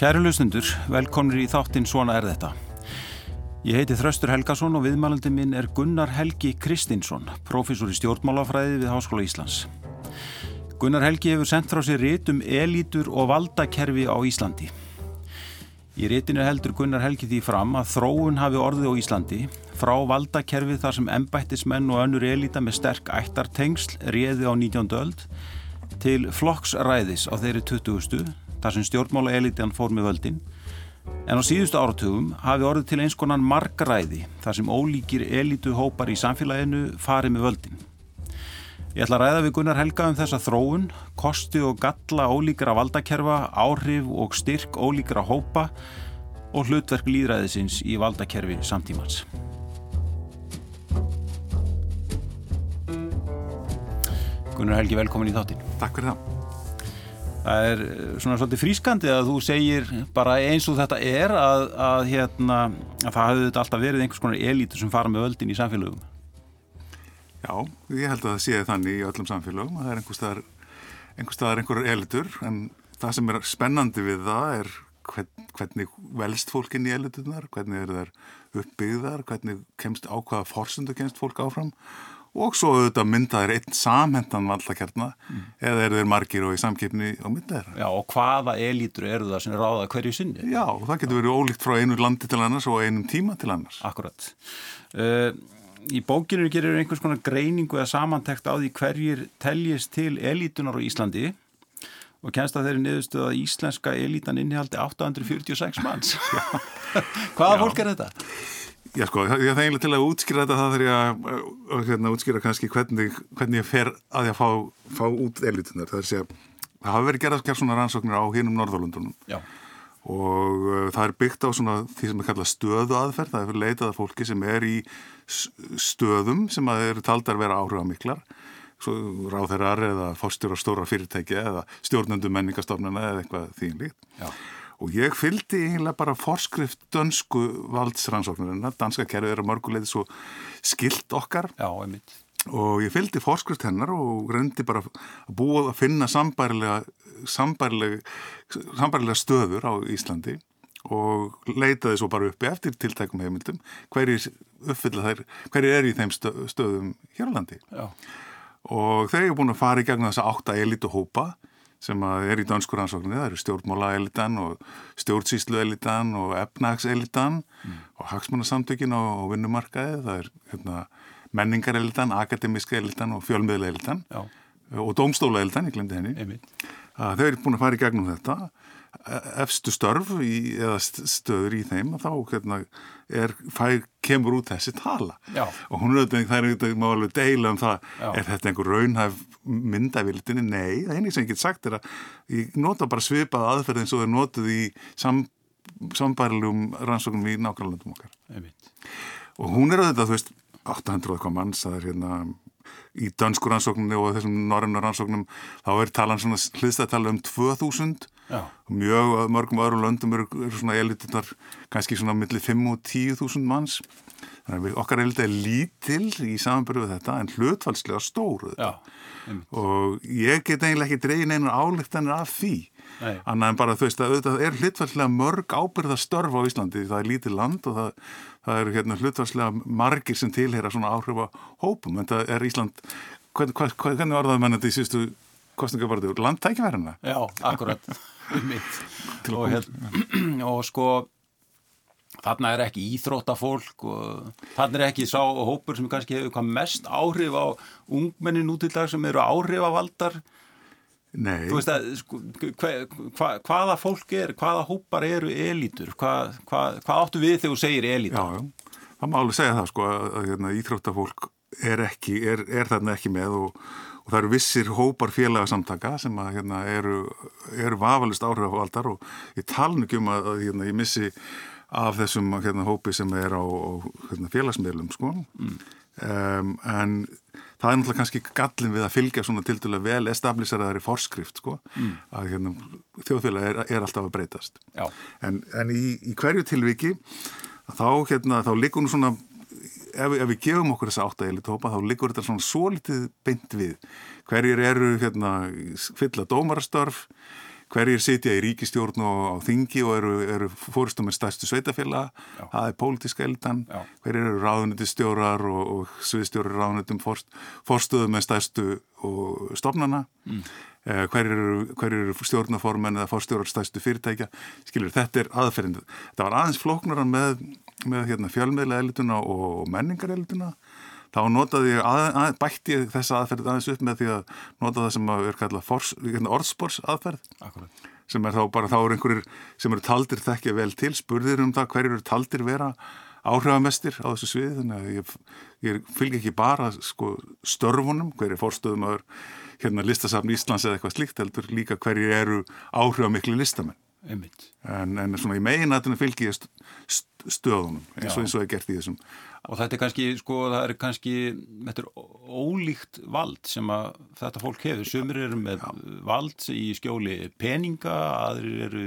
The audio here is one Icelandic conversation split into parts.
Kæru lustundur, velkomnir í þáttinn Svona er þetta. Ég heiti Þröstur Helgason og viðmælandi minn er Gunnar Helgi Kristinsson, profesor í stjórnmálafræði við Háskóla Íslands. Gunnar Helgi hefur sendt frá sér rit um elítur og valdakerfi á Íslandi. Í ritinu heldur Gunnar Helgi því fram að þróun hafi orðið á Íslandi frá valdakerfi þar sem embættismenn og önnur elíta með sterk ættartengsl réði á 19. öld til flokksræðis á þeirri 20 þar sem stjórnmála elitian fór með völdin en á síðustu áratugum hafi orðið til eins konan margræði þar sem ólíkir elitu hópar í samfélaginu farið með völdin. Ég ætla að ræða við Gunnar Helga um þessa þróun, kosti og galla ólíkra valdakerfa, áhrif og styrk ólíkra hópa og hlutverk líðræðisins í valdakerfi samtímans. Gunnar Helgi, velkomin í þáttin. Takk fyrir það það er eh, svona svolítið frískandi að þú segir bara eins og þetta er að, að, hérna, að það hafði þetta alltaf verið einhvers konar elítur sem fara með völdin í samfélögum. Já, ég held að það sé þannig í öllum samfélögum að það er einhver staðar einhver staðar einhverjar elítur en það sem er spennandi við það er hvern, hvernig velst fólkin í elíturnar, hvernig er það uppbyggðar, hvernig kemst ákvaða fórsundu kemst fólk áfram og svo auðvitað myndaðir einn samhendan vallakjarna mm. eða eru þeir margir og í samkipni á myndaðir. Já og hvaða elítur eru það sem er ráðað hverju sinni? Já og það getur verið ólíkt frá einu landi til annars og einum tíma til annars. Akkurat. Uh, í bókinu gerir einhvers konar greiningu eða samantekt á því hverjir teljist til elítunar á Íslandi og kennst að þeir eru niðurstuð að íslenska elítan innihaldi 846 manns. hvaða fólk er þetta? Já sko, ég það eiginlega til að útskýra þetta það þarf ég að, hérna, útskýra kannski hvernig, hvernig ég fer að ég fá, fá út elitunar. Það er að segja, það hafi verið gerað svona rannsóknir á hinnum Norðalundunum Já. og uh, það er byggt á svona því sem er kallað stöðu aðferð, það er fyrir leitað af fólki sem er í stöðum sem að eru taldar vera áhuga miklar, ráðherrar eða fórstur á stóra fyrirtæki eða stjórnendu menningastofnuna eða eitthvað þínlíkt. Og ég fylgdi eiginlega bara forskrift dönsku valdsrannsóknarinn danska kerfið er að mörguleiti svo skilt okkar. Já, og ég fylgdi forskrift hennar og reyndi bara að búa að finna sambærilega, sambærilega, sambærilega stöður á Íslandi. Og leitaði svo bara uppi eftir tiltækum heimildum hverjir uppfylla þær, hverjir er í þeim stöðum hér á landi. Já. og þegar ég er búin að fara í gegn þessa átta elitu hópa sem er í danskur ansókninni, það eru stjórnmálaelitan og stjórnsýsluelitan og efnagselitan mm. og hagsmunasamtökin og, og vinnumarkaði, það er hérna, menningarelitan, akademiska elitan og fjölmiðlaelitan og dómstólaelitan, ég glemdi henni. Þau eru búin að fara í gegnum þetta efstu störf í, eða stöður í þeim þá hérna, er, fær, kemur út þessi tala Já. og hún er auðvitað, það er auðvitað, má alveg deila um það Já. er þetta einhver raunhæf myndavildinni? Nei, það er einnig sem ég get sagt er að ég nota bara svipað aðferð eins og það er notið í sam, sambærilegum rannsóknum í nákvæmlandum okkar Einmitt. og hún er auðvitað, þú veist 800 okkar manns, það er hérna í danskur rannsóknum og þessum norröfnar rannsóknum þá er talan svona hliðstæðtala um 2000 Já. mjög mörgum öðrum löndum eru, eru svona elitunar kannski svona millir 5 og 10.000 manns. Þannig að okkar elita er lítil í samanbyrju við þetta en hlutfalslega stóru og ég get eiginlega ekki dreyin einar álíktanir af því annað en bara þú veist að auðvitað er hlutfalslega mörg ábyrðastörf á Íslandi. Það er lítið land og það, það eru hérna hlutfalslega margir sem tilhera svona áhrifa hópum en það er Ísland hvern, hvern, hvernig var það mennandi í síðustu kostningabarðu landtækjaverðina? Já, akkurat. Og, hér, og sko þarna er ekki íþróttafólk og þarna er ekki sá hópur sem kannski hefur mest áhrif á ungmennin út í dag sem eru áhrifavaldar Nei. Þú veist að sko, hva, hva, hvaða fólk er, hvaða hópar eru elítur, hvað hva, áttu við þegar þú segir elítur? Já, já, það má alveg segja það sko að, hérna, íþróttafólk er, ekki, er, er þarna ekki með og og það eru vissir hópar félagsamtaka sem að, hérna, eru, eru vafalist áhrifavaldar og ég taln ekki um að, að hérna, ég missi af þessum hérna, hópi sem er á, á hérna, félagsmiðlum sko. mm. um, en það er náttúrulega kannski gallin við að fylgja svona til dælu vel establíseraðari forskrift sko, mm. að hérna, þjóðfélag er, er alltaf að breytast en, en í, í hverju tilviki þá, hérna, þá líkur nú svona ef, ef við gefum okkur þessa áttægilitópa þá liggur þetta svona svo litið beint við hverjir eru hérna fylla dómarastörf hverjir sitja í ríkistjórn og á þingi og eru, eru fóristum með stærstu sveitafélag, það er pólitíska eldan, hverjir eru ráðunitistjórar og, og sviðstjórar ráðunitum forst, forstöðu með stærstu stofnana, mm. eh, hverjir eru, hver eru stjórnaformen eða forstjórar stærstu fyrirtækja, skilur þetta er aðferðindu. Þetta var aðeins flóknaran með, með hérna, fjölmiðlega elituna og menningar elituna þá notaði ég að, að, bætti ég þessa aðferð aðeins upp með því að nota það sem er kallað hérna, orðspors aðferð Akkurat. sem er þá bara þá er einhverjir sem eru taldir þekkja vel til, spurðir um það hverjir eru taldir vera áhrifamestir á þessu svið þannig að ég, ég fylg ekki bara sko, störfunum, hverjir fórstöðum að hérna listasafn Íslands eða eitthvað slíkt heldur líka hverjir eru áhrifamikli listamenn en, en svona í megin að þetta fylgji stöðunum eins og eins og er gert í þessum Og þetta er kannski, sko, það er kannski, þetta er ólíkt vald sem að þetta fólk hefur. Sumir eru með Já. vald í skjóli peninga, aðrir eru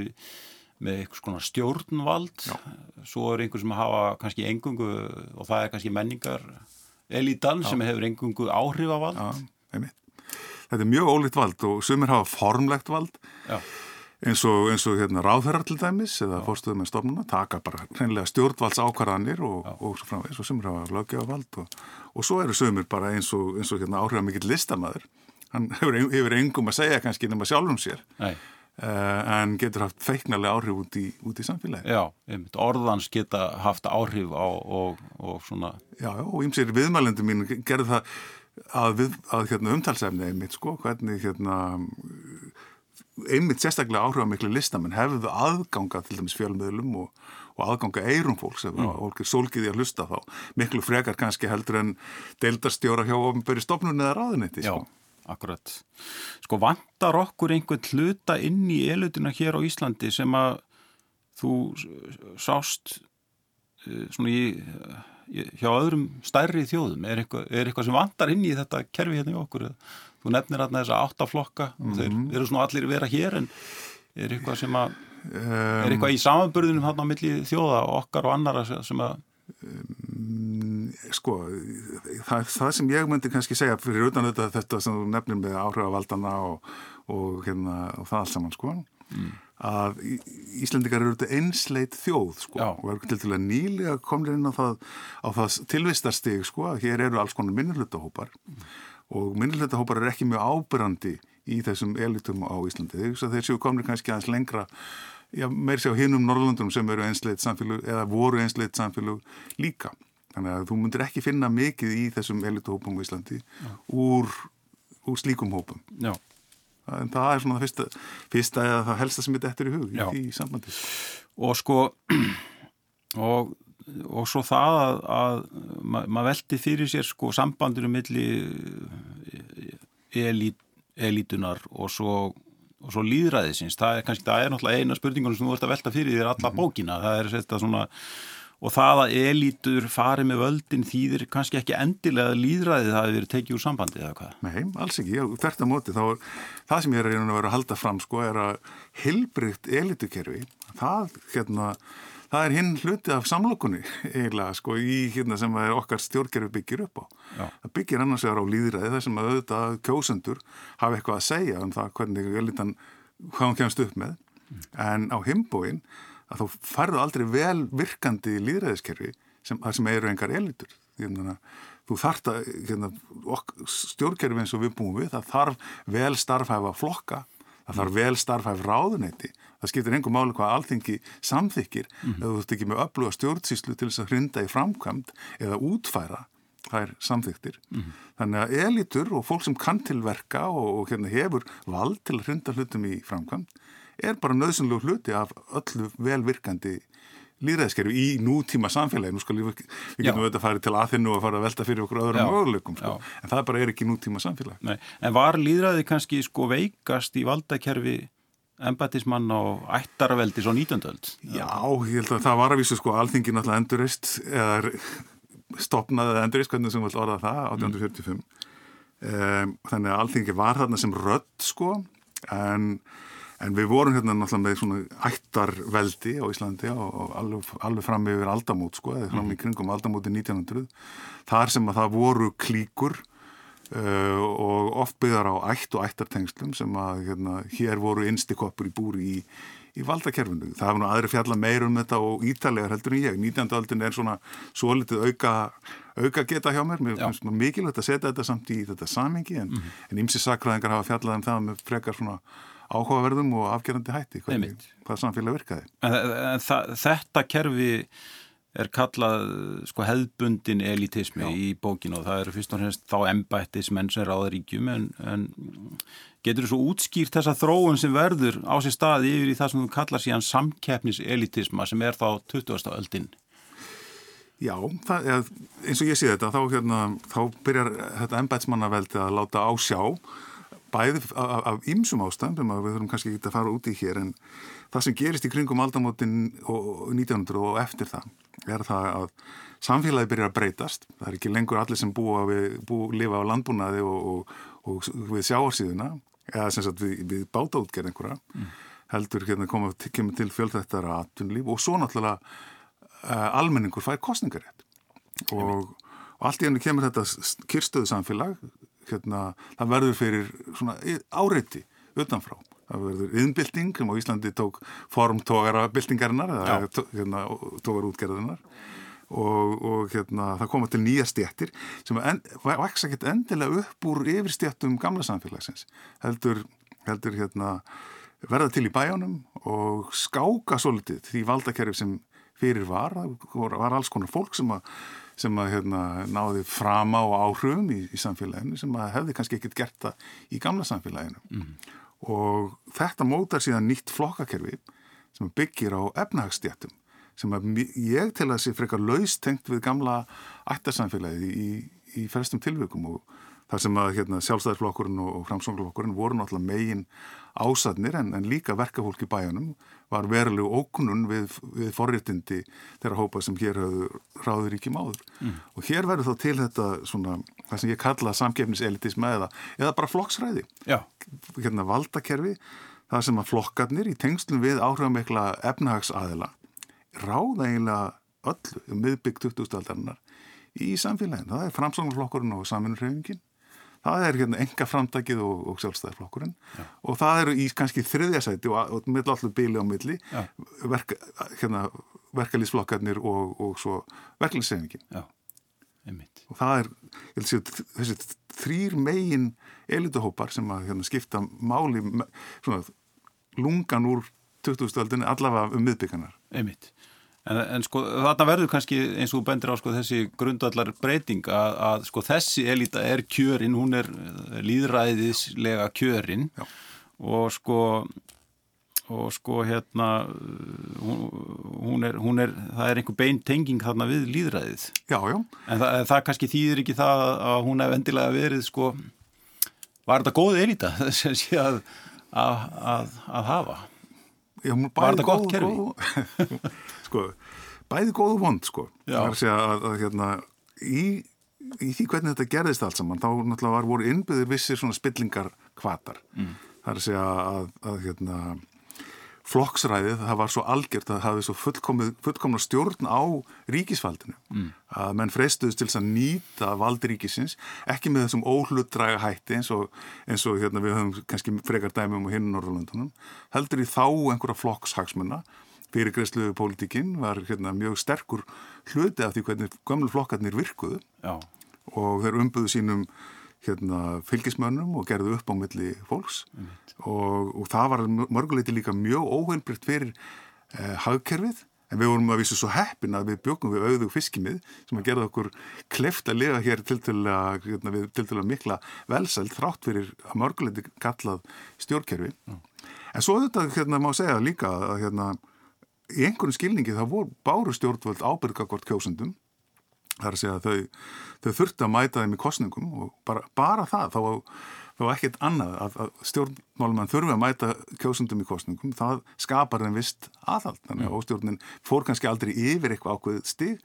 með eitthvað svona stjórnvald, Já. svo er einhver sem hafa kannski engungu, og það er kannski menningar elitan Já. sem hefur engungu áhrifavald. Þetta er mjög ólíkt vald og sumir hafa formlegt vald. Já eins og, eins og hérna, ráðherrar til dæmis eða fórstuðum með stofnuna taka bara hreinlega stjórnvalds ákvarðanir og, og svo framvegs og sömur hafa löggefavald og, og svo eru sömur bara eins og, eins og hérna, áhrifða mikill listamæður hann hefur, hefur engum að segja kannski nema sjálfum sér uh, en getur haft feiknarlega áhrif út í, út í samfélagi Já, einmitt, orðans geta haft áhrif á og svona Já, og ímsir viðmælendur mín gerði það að, við, að hérna, umtalsefni einmitt sko, hvernig hérna einmitt sérstaklega áhrifamikli listamenn hefðu aðganga til dæmis fjölmiðlum og, og aðganga eirum fólks ef mm. fólk er sólgiði að hlusta þá miklu frekar kannski heldur en deildarstjóra hjá ofinböri stofnun eða ráðunetti Já, sko. akkurat Sko vantar okkur einhvern hluta inn í elutuna hér á Íslandi sem að þú sást eh, svona í hjá öðrum stærri þjóðum er eitthvað, er eitthvað sem vantar inn í þetta kerfi hérna í okkur Þú nefnir hérna þessa áttaflokka mm -hmm. þeir mhm. eru svona allir vera hér en er eitthvað sem að um, er eitthvað í samanbörðunum hérna á milli þjóða okkar og annara sem að um, Sko það, það sem ég myndi kannski segja fyrir utan þetta, þetta sem þú nefnir með áhrifavaldana og, og, hérna, og það alls saman sko mm. að Íslandikar eru þetta einsleit þjóð sko Já. og eru til til að nýlega komlega inn á það, það tilvistarstig sko að hér eru alls konar minnulutahópar mm og minnilegt-hópar er ekki mjög ábyrrandi í þessum elitum á Íslandi. Þeir séu komni kannski aðeins lengra, já, meir séu hinnum Norrlundum sem eru einsleitt samfélug eða voru einsleitt samfélug líka. Þannig að þú myndir ekki finna mikið í þessum elituhópum á Íslandi úr, úr slíkum hópum. Já. En það er svona það fyrsta, fyrsta eða það helsta sem er eftir í hug já. í sambandi. Og sko, og og svo það að, að maður ma veldi fyrir sér sko sambandinu milli elít, elítunar og svo, og svo líðræðisins það er kannski, það er náttúrulega eina spurningunum sem þú ert að velta fyrir þér alla mhm. bókina það er þetta svona og það að elítur fari með völdin þýðir kannski ekki endilega að líðræðið hafi verið tekið úr sambandi eða hvað? Nei, alls ekki, þetta móti þá er það sem ég er að vera að halda fram sko er að hilbrikt elítukerfi það hérna það er hinn hluti af samlokunni eiginlega sko í hérna sem okkar stjórnkerfi byggir upp á. Já. Það byggir annars vegar á líðræði þar sem að auðvitað kjósendur hafa eitthvað að segja um það hvernig elitan, hvað hann kemst upp með mm. en á himbóin að þú færðu aldrei vel virkandi líðræðiskerfi sem, sem eru engar elitur. Hérna, þú þarft að hérna, stjórnkerfi eins og við búum við, það þarf vel starfhæfa flokka það þarf vel starfhæf ráðuneyti það skiptir engum máli hvað alþingi samþykir mm -hmm. eða þú ert ekki með öfluga stjórnsýslu til þess að hrinda í framkvæmt eða útfæra þær samþyktir mm -hmm. þannig að elitur og fólk sem kann tilverka og, og hérna hefur vald til að hrinda hlutum í framkvæmt er bara nöðsynlegu hluti af öllu velvirkandi líðræðiskerfi í nútíma samfélagi, nú skal við, við getum auðvitað að fara til aðfinnu og fara að velta fyrir okkur öðrum möguleikum, sko. en það bara er ekki nútíma samfélagi. Nei. En var líðræði kannski sko veikast í valdakerfi embatismann og ættarveldi svo 19. öld? Já, ég held að það var að vísu sko alþingin alltaf endurist eða stopnaði endurist, hvernig sem við orðaði það, 1845 mm. um, þannig að alþingi var þarna sem rödd sko, en En við vorum hérna náttúrulega með svona ættarveldi á Íslandi og alveg, alveg fram yfir aldamót sko, eða fram í mhm. kringum aldamóti 1900. Þar sem að það voru klíkur uh, og oft byggðar á ætt og ættartengslum sem að hérna, hér voru innstikoppur í búri í, í valdakerfinu. Það hefur nú aðri fjalla meir um þetta og ítalegar heldur en ég. 19. aldin er svona svo litið auka, auka geta hjá mér. Mér finnst mikilvægt að setja þetta samt í þetta samingi en, mm -hmm. en ymsi sakræðingar hafa fjallað um það með frekar svona áhugaverðum og afgerandi hætti hvað, hvað samfélag virkaði. En, en þetta kerfi er kallað sko, hefðbundin elitismi Já. í bókinu og það eru fyrst og fremst þá embættismenn sem ráða ríkjum en, en getur þú svo útskýrt þessa þróun sem verður á sér staði yfir í það sem þú kallar síðan samkeppniselitisma sem er þá 20. öldin? Já, það, eins og ég sé þetta þá, hérna, þá byrjar þetta embætismannaveldi að láta á sjá bæði af ýmsum ástæðum sem við þurfum kannski ekki að fara út í hér en það sem gerist í kringum aldamótin og 1900 og eftir það er það að samfélagi byrjar að breytast. Það er ekki lengur allir sem búa við, bú, lifa á landbúnaði og, og, og við sjáarsíðuna eða sem sagt við, við bátaútgerð einhverja mm. heldur hérna koma til fjöldþættara aðtunlíf og svo náttúrulega uh, almenningur fær kostningarétt og, og allt í hennu kemur þetta kyrstöðu samfélag hérna, það verður fyrir svona áreiti utanfrá það verður yðnbilding sem á Íslandi tók formtógara bildingarinnar eða hérna, tógar útgerðarinnar og, og hérna, það koma til nýja stjættir sem væksa ekkert endilega upp úr yfir stjættum gamla samfélagsins heldur, heldur hérna, verða til í bæjónum og skáka svolítið því valdakerfi sem fyrir var, var alls konar fólk sem að sem að hérna, náði fram á áhrifum í, í samfélaginu sem að hefði kannski ekkert gert það í gamla samfélaginu. Mm og þetta mótar síðan nýtt flokkakerfi sem byggir á efnahagsstjættum sem ég til að sé frekar laustengt við gamla ættarsamfélagið í, í fyrstum tilvökum og þar sem að hérna, sjálfstæðarflokkurinn og framsónglokkurinn voru náttúrulega megin ásadnir en, en líka verkafólk í bæjanum var verulegu ókunun við, við forréttindi þeirra hópa sem hér hafðu ráður ríkjum áður. Mm. Og hér verður þá til þetta svona, það sem ég kalla samgefniselitism eða, eða bara flokksræði. Já. Hérna valdakerfi, það sem að flokkarnir í tengslum við áhrifamikla efnahagsaðila ráða eiginlega öllu um miðbygg 2000-aldarinnar í samfélagin. Það er framságnarflokkurinn og saminurhefingin það er hérna enga framtakið og, og sjálfstæðarflokkurinn ja. og það eru í kannski þriðja sæti og, og mill allir bíli á milli ja. verka, hérna, verkalýsflokkarnir og, og svo verkalýssefningin ja. og það er sé, þessi þrýr megin elituhópar sem að hérna, skipta máli svona, lungan úr 2000-öldinni allavega um miðbyggarnar einmitt En, en sko þarna verður kannski eins og þú bendir á sko þessi grundallar breyting að, að sko þessi elita er kjörin, hún er eh, líðræðislega kjörin Já. og sko og sko hérna hún, hún, er, hún er, það er einhver bein tenging þarna við líðræðið. Já, já. En það, það kannski þýðir ekki það að hún hef endilega verið sko, var þetta góð elita sé að, að, að hafa? Já, var þetta gott kerfi? sko, bæði góð og vond sko, það er að að, hérna, í, í því hvernig þetta gerðist allt saman, þá náttúrulega var voru innbyggðir vissir svona spillingar kvatar, mm. það er að, að hérna flokksræðið, það var svo algjört að það hafi svo fullkomna stjórn á ríkisfaldinu, mm. að menn freistuðist til að nýta valdi ríkisins ekki með þessum óhlutdræga hætti eins og, eins og hérna, við höfum kannski frekar dæmum og hinn Norrlandunum heldur í þá einhverja flokkshagsmunna fyrirgreðsluðu pólitíkin var hérna, mjög sterkur hluti af því hvernig gömlu flokkarnir virkuðu Já. og þeir umbuðu sínum hérna, fylgismönnum og gerðu upp á milli fólks. Og, og það var mörguleiti líka mjög óheilbrikt fyrir eh, hagkerfið. En við vorum að vísu svo heppin að við bjókum við auðu fiskimið sem að gera okkur kleft að lifa hér til til að hérna, við til til að mikla velsælt þrátt fyrir að mörguleiti kallað stjórnkerfi. Já. en svo þetta hérna má segja líka að hérna í einhvern skilningi það voru báru stjórnvöld ábyrgakvort kjósundum það er að segja að þau, þau þurfti að mæta þeim í kostningum og bara, bara það þá, þá ekkert annað að, að stjórnmálumann þurfi að mæta kjósundum í kostningum, það skapar þeim vist aðhald, þannig að mm. óstjórnin fór kannski aldrei yfir eitthvað ákveð stig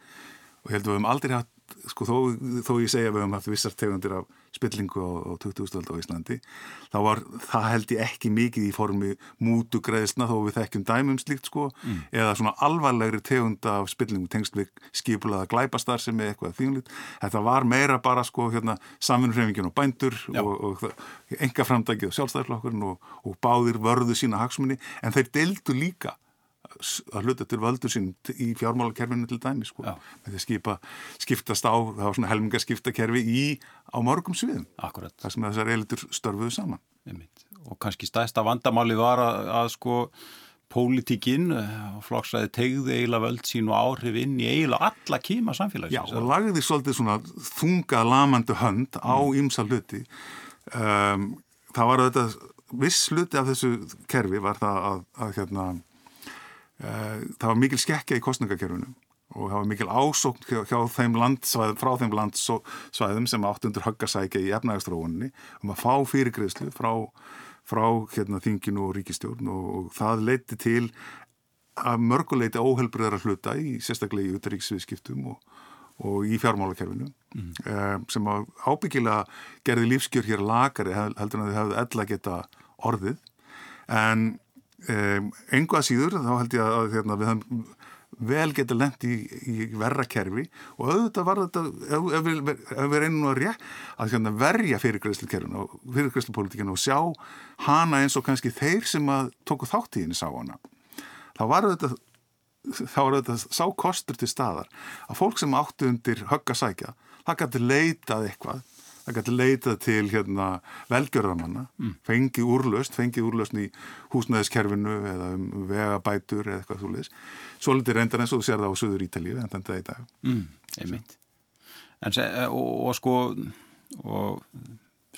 og heldur við höfum aldrei haft sko þó, þó ég segja við höfum haft vissar tegundir af spillingu á, á 2000. á Íslandi þá var það held ég ekki mikið í formi mútu greiðsna þó við þekkjum dæmum slíkt sko mm. eða svona alvarlegri tegunda af spillingu tengst við skipulaða glæpastar sem er eitthvað þýnlít. Þetta var meira bara sko hérna samfunnurrefingin og bændur Já. og, og enga framdækið og sjálfstæðarflokkurinn og, og báðir vörðu sína hagsmunni en þeir deildu líka að hluta til völdur sín í fjármálakerfinu til dæmi sko. með því að skipa, skiptast á það var svona helmingaskiptakerfi í á mörgum sviðum Akkurat. þar sem þessar eilitur störfuðu saman og kannski stæsta vandamáli var að, að sko pólitíkinn og eh, flokksræði tegði eiginlega völd sín og áhrif inn í eiginlega alla kíma samfélagsins. Já og lagði svolítið svona þunga lamandu hönd á ymsa mm. hluti um, það var auðvitað viss hluti af þessu kerfi var það að, að hérna það var mikil skekkja í kostningakerfinu og það var mikil ásókn hjá, þeim landsvæð, frá þeim landsvæðum sem átt undir höggasækja í efnægastróunni um að fá fyrirgreðslu frá, frá hérna, þinginu og ríkistjórn og, og það leiti til að mörguleiti óhelbriðara hluta í sérstaklega í utaríksviðskiptum og, og í fjármálakerfinu mm. um, sem ábyggilega gerði lífskjör hér lagari heldur en að þið hefðu ella geta orðið en Engu að síður þá held ég að hérna, við höfum vel getið lendt í, í verra kerfi og auðvitað var þetta ef, ef, við, ef við reynum að, rétt, að hérna, verja fyrirgræslukerfinu og fyrirgræslupolitikinu og sjá hana eins og kannski þeir sem að tóku þáttíðinni sá hana þá var þetta þá var þetta sá kostur til staðar að fólk sem áttu undir höggasækja það gæti leitað eitthvað það gæti leitað til hérna, velgjörðamanna, mm. fengi úrlöst, fengi úrlöst í húsnæðiskerfinu eða um vegabætur eða eitthvað svo leiðis. Svo litur reyndar eins og þú sér það á Suður Ítalíu en þetta er í dag. Mm, einmitt. En, og, og sko, og,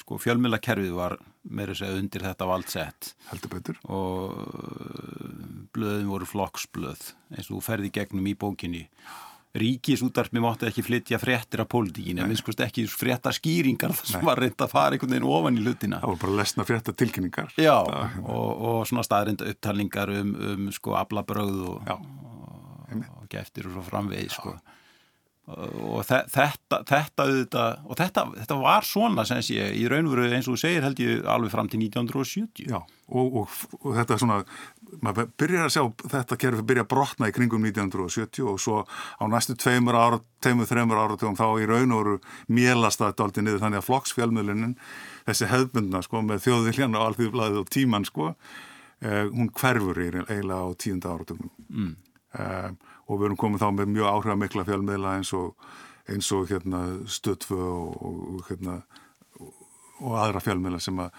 sko fjölmiðlakerfið var meira segð undir þetta valdsett. Heldur betur. Og blöðin voru flokksblöð eins og þú ferði gegnum í bókinni. Já ríkisútarpi mátti ekki flytja fréttir af pólitíkinu, minnst ekki frétta skýringar þar sem Nei. var reynd að fara einhvern veginn ofan í hlutina. Það var bara lesna frétta tilkynningar. Já, og, og svona staðrinda upptalningar um, um sko ablabröð og, og, og geftir og svo framvegið sko. Og þetta, þetta, þetta, og þetta, þetta var svona sem sé, í raunveru eins og þú segir held ég alveg fram til 1970. Já, og þetta er svona maður byrjar að sjá þetta kerfi byrja að brotna í kringum 1970 og svo á næstu tveimur ára, teimur, þreimur áratugum þá í raun og veru mélast það aldrei niður þannig að flokksfjálmiðlunin þessi hefðbundna sko með þjóðviljan og alþjóðblæðið og tíman sko eh, hún hverfur eiginlega á tíunda áratugum mm. eh, og við erum komið þá með mjög áhrifamikla fjálmiðla eins og, eins og hérna, stöðfu og, og, hérna, og aðra fjálmiðla sem að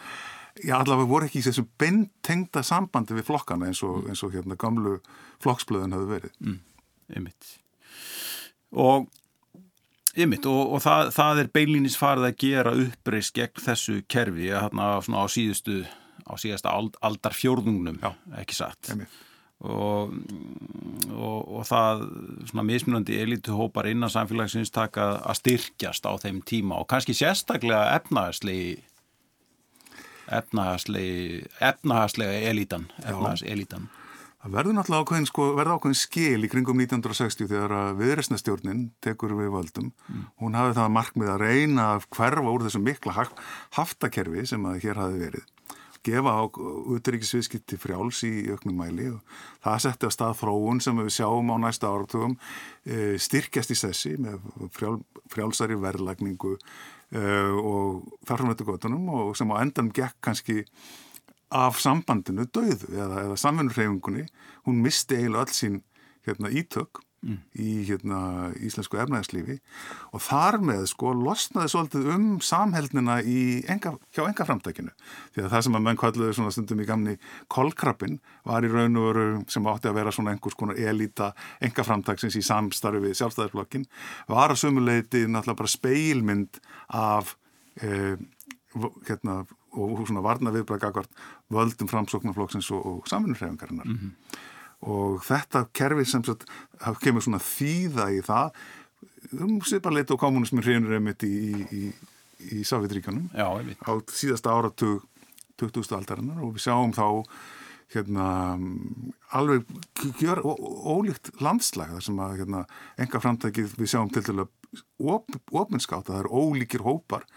já allavega voru ekki í þessu beintengda sambandi við flokkana eins og, eins og hérna gamlu flokksblöðun hafði verið. Mm, einmitt. Og, einmitt, og, og það, það er beinlýnis farið að gera uppreist gegn þessu kerfi hérna svona á síðustu, á síðasta ald, aldar fjórðungnum, já, ekki satt. Einmitt. Og, og, og það svona mismunandi elituhópar innan samfélagsins taka að styrkjast á þeim tíma og kannski sérstaklega efnaðslegi efnahagslega elítan efnahagselítan Það verður náttúrulega ákveðin, sko, verður ákveðin skil í kringum 1960 þegar viðresnastjórnin tekur við völdum. Mm. Hún hafði það markmið að reyna að hverfa úr þessu mikla haftakerfi sem að hér hafi verið. Gefa á utryggisviðskipti frjáls í auknum mæli og það setti að stað þróun sem við sjáum á næsta áratugum e, styrkjast í sessi með frjál, frjálsari verðlagningu uh, og þarfum þetta gotunum og sem á endan gekk kannski af sambandinu döðu eða, eða samfunnurreifingunni, hún misti eiginlega öll sín hérna, ítök mm. í hérna, íslensku efnæðslífi og þar með sko losnaði svolítið um samhældnina enga, hjá enga framtækinu því að það sem að menn kvalluði svona stundum í gamni kolkrabbin var í raun og veru sem átti að vera svona einhvers konar elita enga framtæksins í samstarfi við sjálfstæðisblokkin var að sumuleiti náttúrulega bara speilmynd af eh, hérna og svona varna viðbrækakvart völdum framsóknarflokksins og, og saminurhefingarinnar mm -hmm og þetta kerfi sem sagt, kemur svona þýða í það. Um sviparleita og kommunismin hreinur einmitt í, í, í, í Sáviðríkanum á síðasta áratug 20. aldarinnar og við sjáum þá hérna alveg gjör ólíkt landslag þar sem að hérna enga framtækið við sjáum til dælu ofinskátt að það eru ólíkir hópar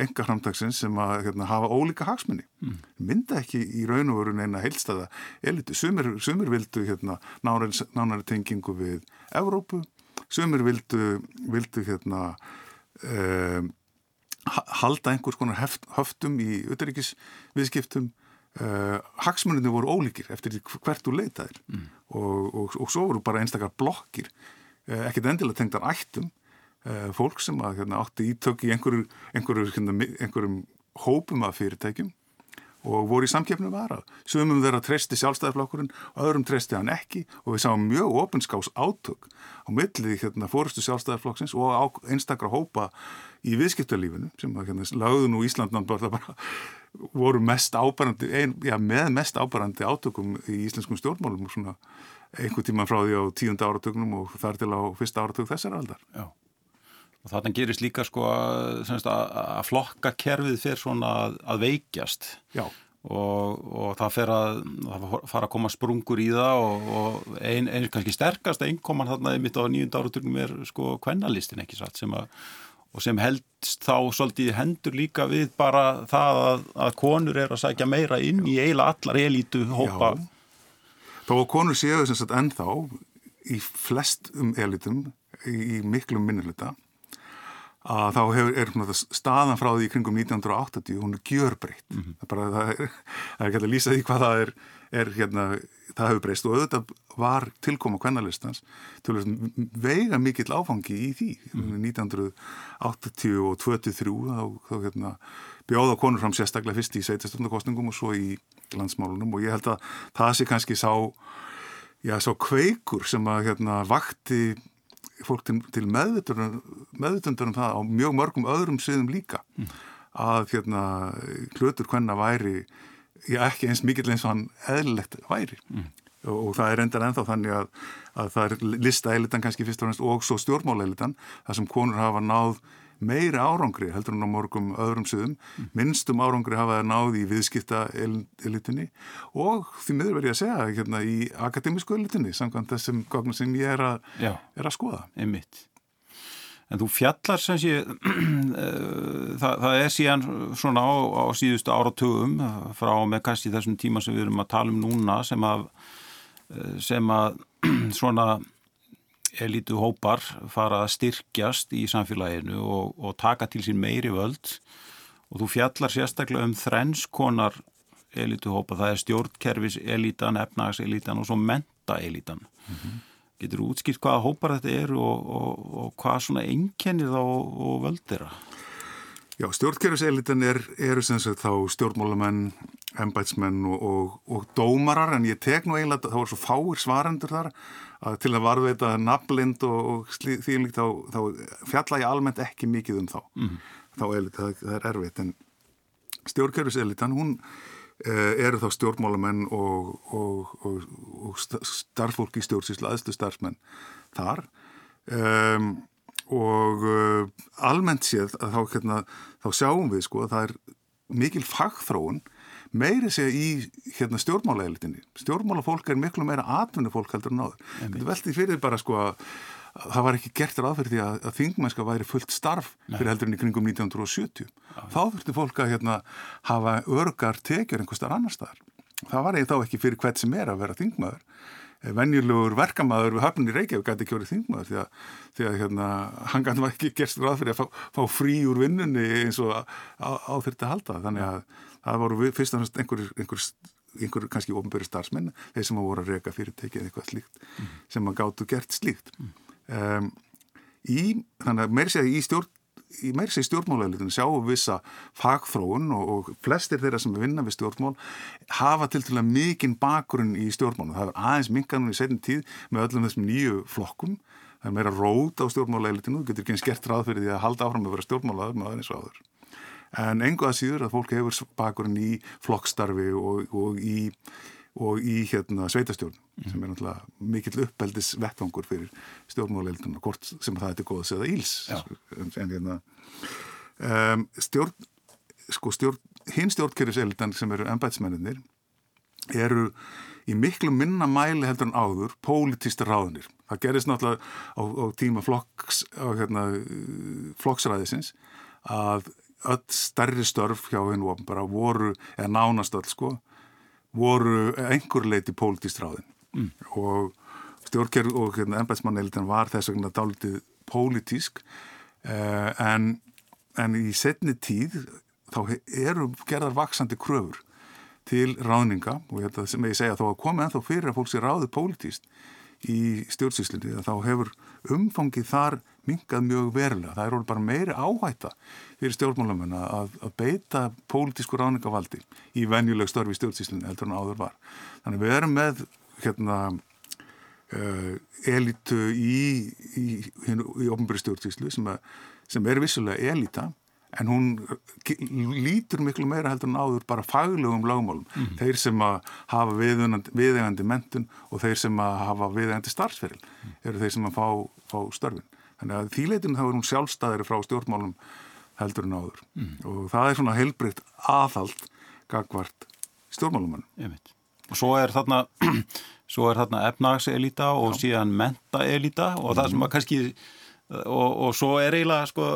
enga framtagsins sem að hérna, hafa ólíka hagsmunni. Mm. Mynda ekki í raun og veru neina heilstaða elitu. Sumir, sumir vildu hérna, nánari, nánari tengingu við Evrópu, sumir vildu, vildu hérna, um, halda einhvers konar heft, höftum í uteríkisviðskiptum. Uh, hagsmunni voru ólíkir eftir hvert þú leitaðir mm. og, og, og svo voru bara einstakar blokkir uh, ekkert endilega tengdan ættum Eh, fólk sem að, hérna, átti ítök í einhverju, einhverju, hérna, einhverjum hópum af fyrirtækjum og voru í samkjöfnu vara. Sumum þeirra treysti sjálfstæðarflokkurinn, öðrum treysti hann ekki og við sáum mjög ofinskás átök á milli hérna, fórustu sjálfstæðarflokksins og einstakra hópa í viðskiptarlífinu sem að hérna, lauðun og Íslandnand bara voru mest ábærandi, ein, já, með mest ábærandi átökum í íslenskum stjórnmálum svona einhver tíma frá því á tíunda áratögnum og þar til á fyrsta áratök þessar aldar. Já. Og þarna gerist líka sko að, að flokka kerfið fyrir svona að, að veikjast. Og, og það fer að, það fara að koma sprungur í það og, og einn ein, kannski sterkast einnkoman þarna mitt á nýjunda áraturnum er sko kvennalistin ekki satt sem að og sem heldst þá svolítið hendur líka við bara það að, að konur er að sækja meira inn í eiginlega allar elítu hópa. Já, þó að konur séu þess að ennþá í flestum elitum í, miklum minnilegta að þá hefur, er staðan frá því kringum 1980, hún er gjörbreytt mm -hmm. það, það er, það er ekki að lýsa því hvað það er, er hérna, það hefur breyst og auðvitað var tilkoma kvennalistans til að veiga mikill áfangi í því mm -hmm. 1980 og 23 þá, þá hérna, bjóða konur fram sérstaklega fyrst í sveitastöndakostningum og svo í landsmálunum og ég held að það sé kannski sá já, sá kveikur sem að hérna, vakti fólk til, til meðutundur um það á mjög mörgum öðrum sviðum líka mm. að hérna hlutur hvenna væri já, ekki eins mikill eins og hann eðlilegt væri mm. og, og það er endar ennþá þannig að, að það er listaeilitan kannski fyrst og fremst og svo stjórnmáleilitan þar sem konur hafa náð meiri árangri heldur en á morgum öðrum sögum, mm. minnstum árangri hafa það náði í viðskipta elitinni og því miður verður ég að segja hérna, í akademísku elitinni samkvæmt þessum gognum sem ég er Já, er að skoða. Einmitt. En þú fjallar sem sé, eh, það, það er síðan svona á, á síðustu áratugum frá með kannski þessum tíma sem við erum að tala um núna sem að, eh, sem að svona elitu hópar fara að styrkjast í samfélaginu og, og taka til sín meiri völd og þú fjallar sérstaklega um þrennskonar elitu hópa, það er stjórnkerfis elitan, efnagselítan og svo mentaelítan. Mm -hmm. Getur þú útskilt hvaða hópar þetta er og, og, og hvað svona ennkennir þá og völd þeirra? Já, stjórnkerfiselitan er, eru sem sagt þá stjórnmálamenn, embætsmenn og dómarar en ég tek nú eiginlega, þá er svo fáir svarendur þar að til að varðveita nafnlind og, og því líkt þá, þá fjalla ég almennt ekki mikið um þá mm. þá er það, það er erfitt en stjórnkjörfiselitan hún eh, eru þá stjórnmálamenn og, og, og starffólk í stjórnsýslu aðstu starfsmenn þar um, og uh, almennt séð að þá, hérna, þá sjáum við sko að það er mikil fagþróun meiri segja í hérna, stjórnmálaelitinni. Stjórnmálafólk er miklu meira atvinnufólk heldur en áður. Þetta veldi fyrir bara sko að það var ekki gert ráð fyrir því að, að þingmennska væri fullt starf Nei. fyrir heldur en í kringum 1970. Já, þá þurfti fólk að hérna, hafa örgar tekjur einhver starf annar staðar. Það var þá ekki fyrir hvert sem er að vera þingmaður. Venjulegur verkamæður við höfnum í Reykjavík gæti ekki verið þingmaður því að, því að hérna, hann gæti ekki gerst ráð fyrir að fá, fá frí úr vinnunni eins og á, á þurfti að halda. Þannig að það voru fyrst og fremst einhver, einhver, einhver kannski ofnböru starfsmenn þeir sem voru að reyka fyrirtæki eða eitthvað slíkt mm. sem að gáttu gert slíkt um, í, þannig að mér sé að í stjórn í meirsi stjórnmálauglutunum sjáum við vissa fagþróun og, og flestir þeirra sem vinna við stjórnmál hafa til til að mikinn bakgrunn í stjórnmálum. Það er aðeins minkanum í setjum tíð með öllum þessum nýju flokkum. Það er meira rót á stjórnmálauglutunum, þú getur ekki eins gert ráð fyrir því að halda áfram að vera stjórnmálaður með aðeins og áður en enguða síður að fólk hefur bakurinn í flokkstarfi og, og í, og í hérna, sveitastjórn mm. sem er náttúrulega mikill uppeldis vettvangur fyrir stjórnmáleildun og hvort sem það er góðs eða íls sko, en hérna um, stjórn, sko stjórn hinn stjórnkerfiseldan sem eru ennbætsmenninir eru í miklu minna mæli heldur en áður pólitísta ráðunir. Það gerist náttúrulega á, á tíma flokks, á, hérna, flokksræðisins að öll stærri störf hjá hennu bara voru, eða nánast öll sko, voru einhver leiti pólitistráðin mm. og stjórnkerð og hérna, ennbætsmanneilitin var þess vegna dálitið pólitísk eh, en, en í setni tíð þá eru gerðar vaksandi kröfur til ráðninga og þetta sem ég segja þá að koma en þá fyrir að fólk sé ráðið pólitíst í stjórnsýslunni þá hefur umfangið þar mingað mjög verulega. Það er bara meiri áhætta fyrir stjórnmálamuna að, að beita pólitísku ráningavaldi í venjuleg störfi stjórnsýslunni heldur en áður var. Þannig við erum með hérna uh, elitu í, í, í, í ofnbæri stjórnsýslu sem, sem er vissulega elita en hún lítur miklu meira heldur en áður bara faglegum lögmálum. Mm. Þeir sem að hafa viðegandi mentun og þeir sem að hafa viðegandi starfsferil mm. eru þeir sem að fá, fá störfin. Þannig að þýleitinu þá er hún sjálfstæðri frá stjórnmálum heldur en áður mm. og það er svona heilbrikt aðhald gagvart stjórnmálumann. Og svo er þarna, þarna efnagselita og Já. síðan mentaelita og það sem að kannski og, og svo er eiginlega sko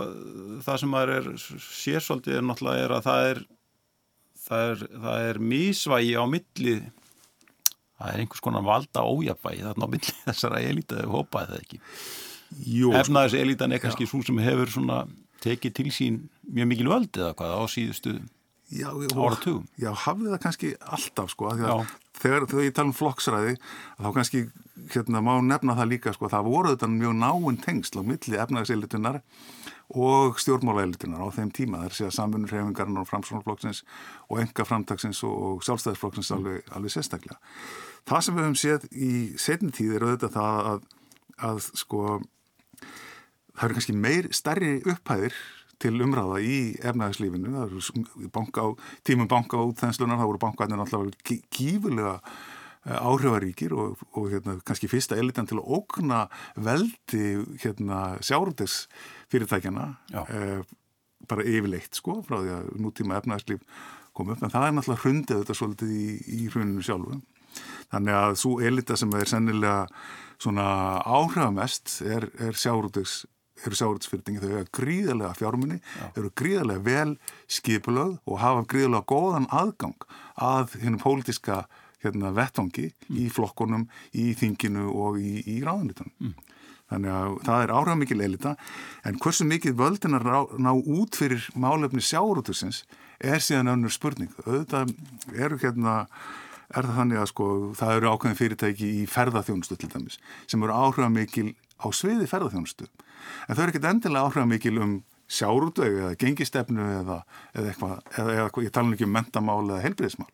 það sem maður er sérsvöldið er náttúrulega er að það er það er, það er mísvægi á milli það er einhvers konar valda ójafvægi þarna á milli þessara elita þau hópaði það ekki efnaðis elitan er kannski svo sem hefur svona tekið til sín mjög mikil völd eða hvað á síðustu Já, áratugum. Já, hafði það kannski alltaf sko, þegar, þegar ég tala um flokksræði þá kannski hérna, má nefna það líka sko, það voru þetta mjög náinn tengsl á milli efnagselitunar og stjórnmálaelitunar á þeim tíma þar sé að samfunur hefingarinn á framsvonarflokksins og enga framtagsins og sjálfstæðisflokksins mm. alveg, alveg sérstaklega. Það sem við höfum séð í setni tíð er auðvitað það að, að sko það eru kannski meir stærri upphæðir til umræða í efnæðislífinu, það eru banka á, tímum banka á útþenslunar, það voru bankaðinir alltaf gífulega eh, áhrifaríkir og, og hérna, kannski fyrsta elitan til að ógna veldi hérna, sjárundegs fyrirtækjana eh, bara yfirleitt sko frá því að nútíma efnæðislíf kom upp. En það er náttúrulega hrundið þetta svolítið í, í hruninu sjálfu. Þannig að svo elita sem er sennilega svona áhrifamest er, er sjárundegs eru sjáuröldsfyrirtingi, þau eru gríðarlega fjármunni, Já. eru gríðarlega vel skipulöð og hafa gríðarlega góðan aðgang að hennum pólitiska hérna, vettangi mm. í flokkonum, í þinginu og í, í ráðunitunum. Mm. Þannig að það er áhrifða mikil elita en hversu mikið völdinar ná, ná út fyrir málefni sjáuröldsins er síðan önnur spurning. Auðvitað eru hérna er það þannig að sko það eru ákveðin fyrirtæki í ferðarþjónustu til dæmis sem eru áhrifða mikil á sviði ferðarþjónustu en þau eru ekkit endilega áhrifða mikil um sjárútvegu eða gengistefnu eða, eða eitthvað, eða, eða ég tala ekki um mentamál eða helbriðismál.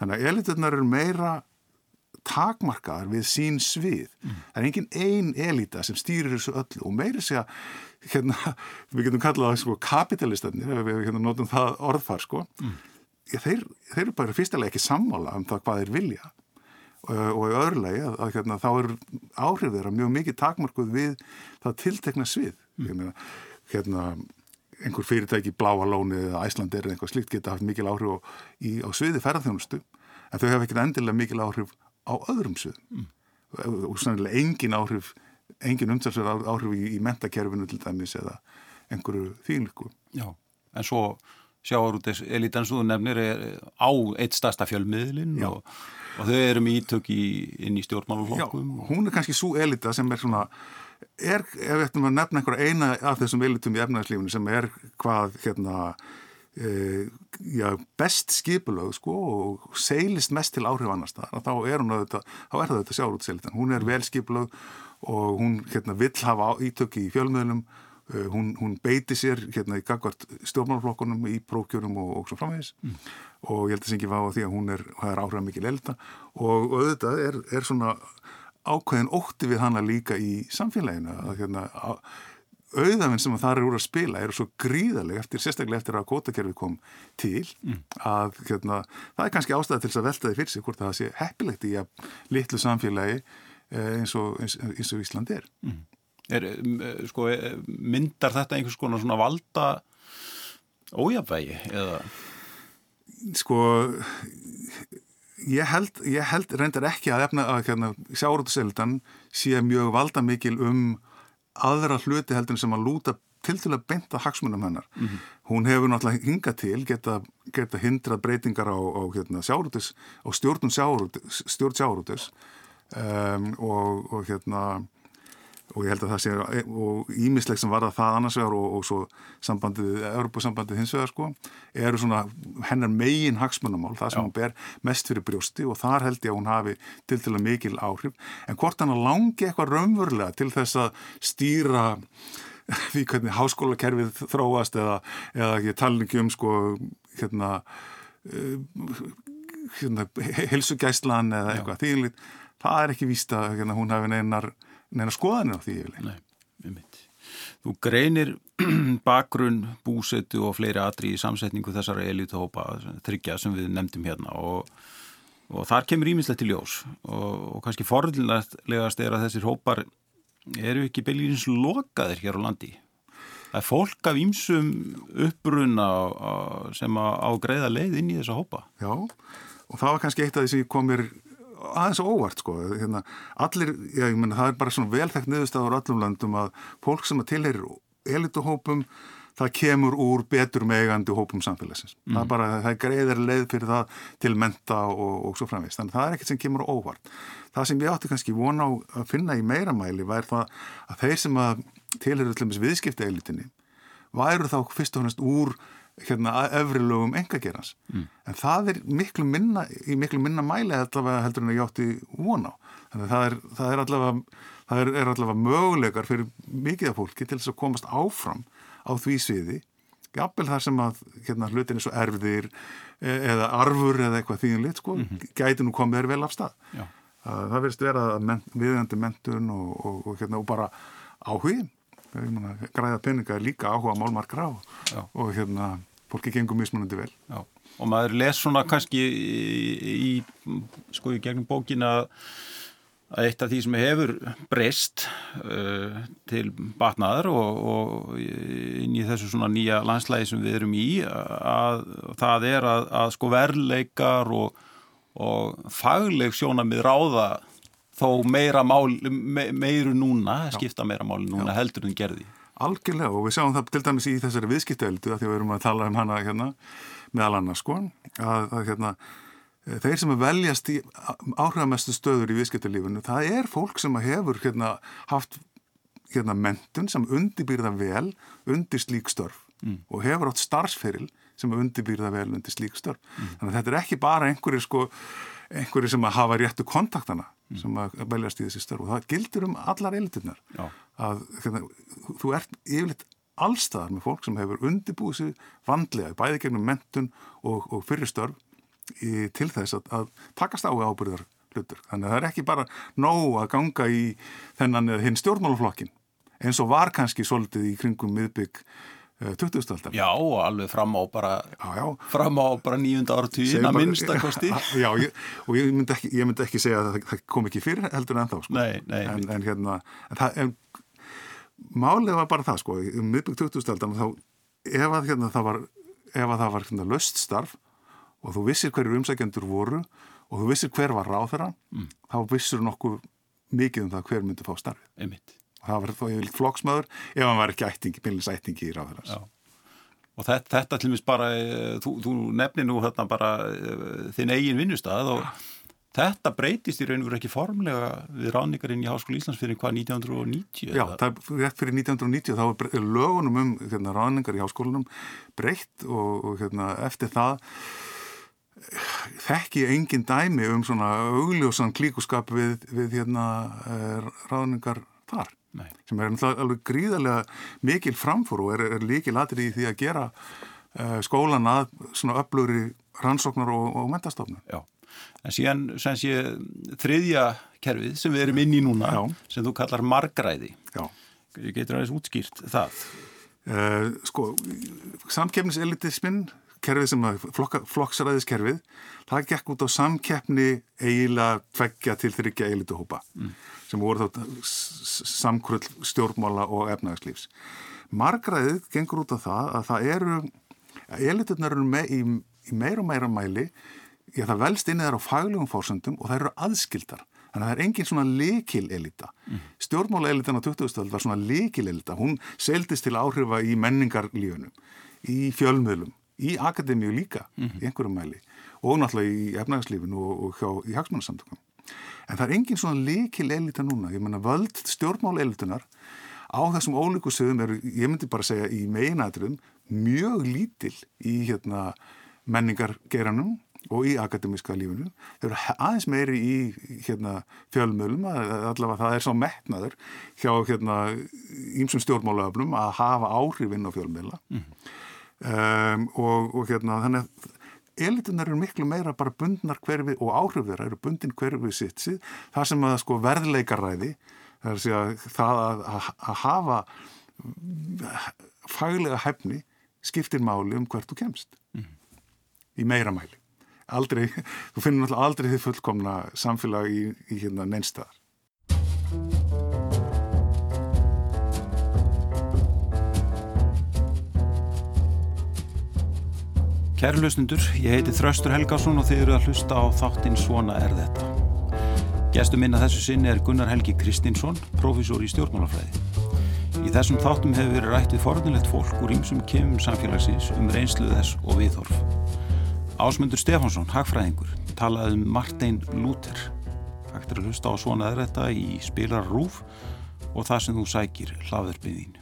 Þannig að eliturnar eru meira takmarkaðar við sín svið. Mm. Það er engin ein elita sem stýrir þessu öllu og meiri segja, hérna, við getum kallað það sko kapitalistarnir, ef við hérna, notum það orðfar sko, mm. þeir, þeir eru bara fyrstilega ekki sammála um það hvað þeir vilja og í öðrulegi að, að hérna, þá er áhrif þeirra mjög mikið takmarkuð við það tiltekna svið mm. hérna, einhver fyrirtæki bláalóni eða æslandir eða einhvað slíkt geta haft mikil áhrif á, í, á sviði ferðarþjónustu en þau hafa ekkert endilega mikil áhrif á öðrum svið mm. og sannlega engin áhrif engin umtalsverð áhrif í, í mentakerfinu til dæmis eða einhverju þýnliku Já, en svo sjáur út þess elitansúðu nefnir er á eitt stasta fjölmiðlin og Og þau eru með ítök í, inn í stjórnmáluflokkum? Já, hún er kannski svo elita sem er svona, er, ef við ættum að nefna einhverja eina af þessum elitum í efnæðslífunu sem er hvað, hérna, e, já, best skipulög, sko, og seilist mest til áhrif annars það, þá er hún auðvitað, þá er það auðvitað sjárútselitan. Hún er vel skipulög og hún, hérna, vill hafa ítök í fjölmiðlum hún, hún beiti sér hérna í gagvart stjórnmálflokkunum í prókjörum og, og svo framvegis mm. og ég held að það sé ekki fá því að hún er, er áhrifað mikil elda og auðvitað er, er svona ákveðin ótti við hana líka í samfélaginu að hérna auðafinn sem það eru úr að spila eru svo gríðaleg eftir, sérstaklega eftir að kótakerfi kom til mm. að hérna, það er kannski ástæði til þess að velta því fyrir sig hvort það sé heppilegt í að litlu samfélagi eh, eins og, eins, eins og Ísland er mm. Er, eh, sko, eh, myndar þetta einhvers konar svona valda ójafvægi eða? Sko, Ég held, ég held reyndar ekki að efna að hérna, sjárótuseldan sé mjög valda mikil um aðra hluti heldur sem að lúta til til að beinta hagsmunum hennar. Mm -hmm. Hún hefur náttúrulega hingað til geta, geta hindrað breytingar á, á hérna, sjárótus og stjórnum sjárótus, stjórn sjárótus um, og, og hérna og ég held að það sé og ímislegt sem var að það annars vegar og, og svo sambandið, Europasambandið hins vegar sko, eru svona hennar megin hagsmunamál, það sem Já. hún ber mest fyrir brjósti og þar held ég að hún hafi til til að mikil áhrif, en hvort hann langi eitthvað raunverulega til þess að stýra því hvernig háskólakerfið þróast eða, eða ekki talningi um sko hérna, uh, hérna helsugæslan eða eitthvað, því það er ekki vísta að hérna, hún hafi neinar neina skoðanir á því yfirlega. Nei, við mitt. Þú greinir bakgrunn, búsetu og fleiri atri í samsetningu þessara elituhópa þryggja sem við nefndum hérna og, og þar kemur ímislegt til ljós og, og kannski forðilegast er að þessir hópar eru ekki beiljins lokaðir hér á landi. Það er fólk af ímsum uppbrunna sem á greiða leið inn í þessa hópa. Já, og það var kannski eitt af því sem komir aðeins óvart sko hérna, allir, já, ég menna það er bara svona velþægt niðurstaður öllum landum að fólk sem að tilherir elituhópum það kemur úr betur megandi hópum samfélagsins. Mm. Það er bara, það er greiðar leið fyrir það til menta og, og svo framvist. Þannig það er ekkert sem kemur óvart. Það sem ég átti kannski vona á að finna í meira mæli væri það að þeir sem að tilherir allir viðskipta elitinni væru þá fyrst og hannast úr hérna efri lögum engagerans mm. en það er miklu minna í miklu minna mæli allavega heldur en að ég átti von á þannig að það er, það er allavega það er, er allavega möguleikar fyrir mikið af fólki til þess að komast áfram á því sviði jafnvel þar sem að hérna hlutin er svo erfiðir e, eða arfur eða eitthvað þýðinleitt sko, mm -hmm. gæti nú komið þér vel af stað Já. það verðist vera viðjandi mentun og, og, og, hérna, og bara áhugin græða peninga er líka áhuga málmarkra og hérna fólki gengum mismunandi vel. Já. Og maður les svona kannski í, í sko í gegnum bókina að eitt af því sem hefur breyst uh, til batnaðar og, og inn í þessu svona nýja landslægi sem við erum í að það er að, að sko verleikar og, og fagleg sjónamið ráða þó meira mál, me, meiru núna, skipta meira máli núna Já. heldur en gerði. Algjörlega og við sjáum það til dæmis í þessari viðskiptööldu að því að við erum að tala um hana hérna meðal annars sko að, að hérna þeir sem veljast í áhrifamestu stöður í viðskiptalífinu það er fólk sem hefur hérna haft hérna mentun sem undibýrða vel undir slík störf mm. og hefur átt starfsferil sem undibýrða vel undir slík störf. Mm. Þannig að þetta er ekki bara einhverjir sko einhverju sem að hafa réttu kontaktana mm. sem að veljast í þessi störf og það gildir um allar eiliturnar að hérna, þú ert yfirleitt allstaðar með fólk sem hefur undibúið sér vandlega, bæði gegnum mentun og, og fyrirstörf í, til þess að, að takast á ábyrðar hlutur. Þannig að það er ekki bara nóg að ganga í þennan hinn stjórnmálaflokkin eins og var kannski svolítið í kringum miðbygg 20. aldar. Já, alveg fram á bara, já, já. Fram á bara nýjunda áratuðin að minnstakosti. Já, ég, og ég myndi, ekki, ég myndi ekki segja að það, það kom ekki fyrir heldur en þá, sko. Nei, nei. En, en hérna, en það, en málið var bara það, sko, um miðbygg 20. aldar, þá ef að hérna það var, ef að það var hérna löst starf og þú vissir hverju umsækjandur voru og þú vissir hver var ráð þeirra, mm. þá vissir nokkuð mikið um það hver myndi fá starfið. Einmitt það var þó yfirleitt flokksmaður ef hann var ekki ættingi, byrjins ættingi í ráðurans og þetta, þetta til mis bara eh, þú, þú nefnir nú þarna bara eh, þinn eigin vinnustad og ja. Þetta breytist í raun og veru ekki formlega við ráningarinn í Háskóli Íslands fyrir hvað 1990? Já, það er rétt fyrir 1990 þá er lögunum um hérna, ráningar í háskólinum breytt og, og hérna, eftir það þekki engin dæmi um svona augljósan klíkuskap við, við hérna, eh, ráningar þar Nei. sem er alveg gríðarlega mikil framfór og er, er líkil atrið í því að gera uh, skólan að svona öflugri rannsóknar og, og mentastofnum. Já, en síðan sem sé þriðja kerfið sem við erum inn í núna Já. sem þú kallar margræði. Já. Getur aðeins útskýrt það? Uh, sko, samkefniselitismin kerfið sem flokksræðiskerfið það gekk út á samkeppni eiginlega tveggja til þryggja eilituhópa mm. sem voru þá samkrull stjórnmála og efnagslífs. Margraðið gengur út á það að það eru eiliturnar eru með í, í meira og meira mæli já, það velst inn í þær á faglegum fórsöndum og það eru aðskildar. Þannig að það er engin svona likil elita. Mm. Stjórnmála elitan á 2000-stöld var svona likil elita. Hún seldist til áhrifa í menningarlífunum, í fjölmiðlum, í akademíu líka, mm -hmm. í einhverjum mæli og náttúrulega í efnagslífinu og, og hjá, í hagsmannarsamtökum. En það er engin svona likil elita núna. Ég menna völd stjórnmála elitunar á þessum ólíku sögum eru, ég myndi bara segja í meginætturum, mjög lítil í hérna, menningargeranum og í akademíska lífinu. Eru aðeins meiri í hérna, fjölmjölum, allavega það er svo metnaður hjá hérna, ímsum stjórnmálaöfnum að hafa áhrifinn á fjölmjöla mm. um, og, og hérna, þannig að elitunar eru miklu meira bara bundnar hverfi og áhrif þeirra eru bundin hverfi sitt síð, það sem að sko, verðleikaræði, það er að segja það að, að, að hafa faglega hefni skiptir máli um hvert þú kemst mm. í meira mæli aldrei, þú finnir náttúrulega aldrei þið fullkomna samfélag í, í hérna neinstæðar. Kæru lustundur, ég heiti Þraustur Helgarsson og þið eru að hlusta á þáttinn Svona er þetta. Gestur minna þessu sinni er Gunnar Helgi Kristinsson, profísor í stjórnmálafræði. Í þessum þáttum hefur verið rætt við forðunlegt fólk úr ímsum kemum samfélagsins um reynsluð þess og viðhorf. Ásmundur Stefánsson, hagfræðingur, talaði um Martin Luther. Hægt er að hlusta á svona þetta í spilar rúf og það sem þú sækir hlaðverfiðín.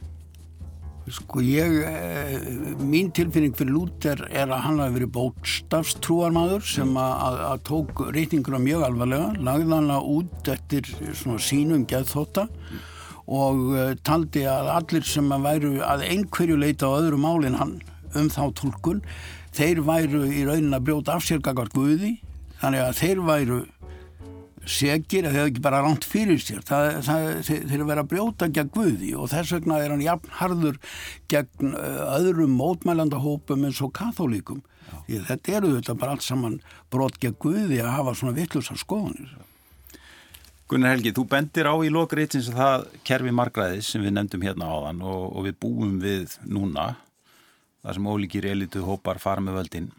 Sko ég, eh, mín tilfinning fyrir Luther er að hann hafi verið bótstafstrúarmadur sem að, að tók reytinguna mjög alvarlega, lagði hana út eftir svona sínum geðþóta og uh, taldi að allir sem að væru að einhverju leita á öðru málinn hann um þá tólkun þeir væru í raunin að brjóta af sér gagart Guði þannig að þeir væru segir að þeir hefði ekki bara ránt fyrir sér. Það, það, þeir, þeir vera að brjóta gegn Guði og þess vegna er hann jafnharður gegn öðrum mótmælandahópum eins og katholíkum því þetta eru þetta bara allt saman brot gegn Guði að hafa svona vittlusar skoðanir. Gunnar Helgi, þú bendir á í lokriðtins að það kerfi margraðis sem við nefndum hérna áðan og, og við búum við núna þar sem ólíkir elitu hópar fara með völdin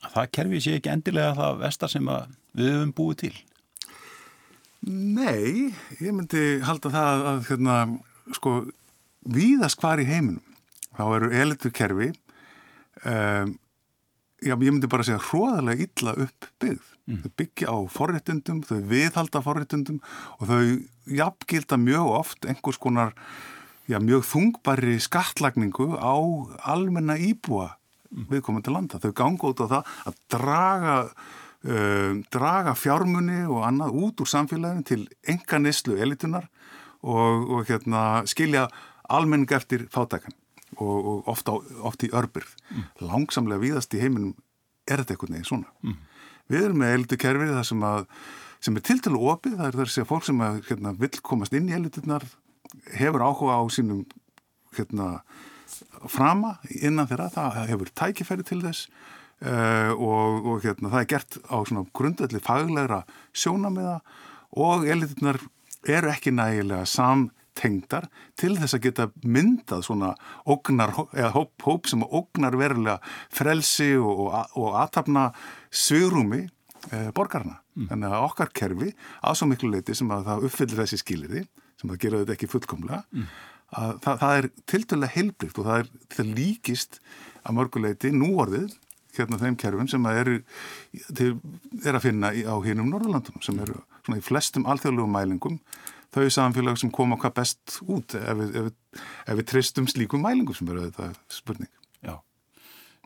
að það kerfi sé ekki endilega það vestar sem við höfum búið til Nei, ég myndi halda það að hérna, sko, víðast hvar í heiminum þá eru elitu kerfi um, já, ég myndi bara segja hróðarlega illa upp byggð mm. þau byggja á forréttundum, þau viðhalda forréttundum og þau jafngilda mjög oft einhvers konar já, mjög þungbæri skattlagningu á almenna íbúa viðkomandi landa. Þau ganga út á það að draga, uh, draga fjármunni og annað út úr samfélaginu til enga neslu elitunar og, og hérna, skilja almenning eftir fátækan og, og ofta, ofta í örbyrð. Mm. Langsamlega víðast í heiminum er þetta einhvern veginn svona. Mm. Við erum með elitu sem, sem er til til opið, það er þess að fólk sem að, hérna, vil komast inn í elitunar hefur áhuga á sínum hérna, frama innan þeirra, það hefur tækifæri til þess uh, og, og hérna, það er gert á grundvelli faglegra sjónamiða og eliturnar eru ekki nægilega samtengdar til þess að geta myndað svona ógnar, eða hóp, hóp sem ógnar verulega frelsi og, og, og aðtapna svigrúmi uh, borgarna. Mm. Þannig að okkar kerfi á svo miklu leiti sem að það uppfyllir þessi skiliði sem að gera þetta ekki fullkomlega mm. að það, það er tildulega heilbrikt og það er, það líkist að mörguleiti núorðið hérna þeim kerfum sem að eru til, er að finna í, á hinnum Norðurlandunum sem eru svona í flestum alþjóðlegum mælingum þau samfélag sem koma hvað best út ef við, ef við, ef við tristum slíkum mælingum sem eru þetta spurning. Já,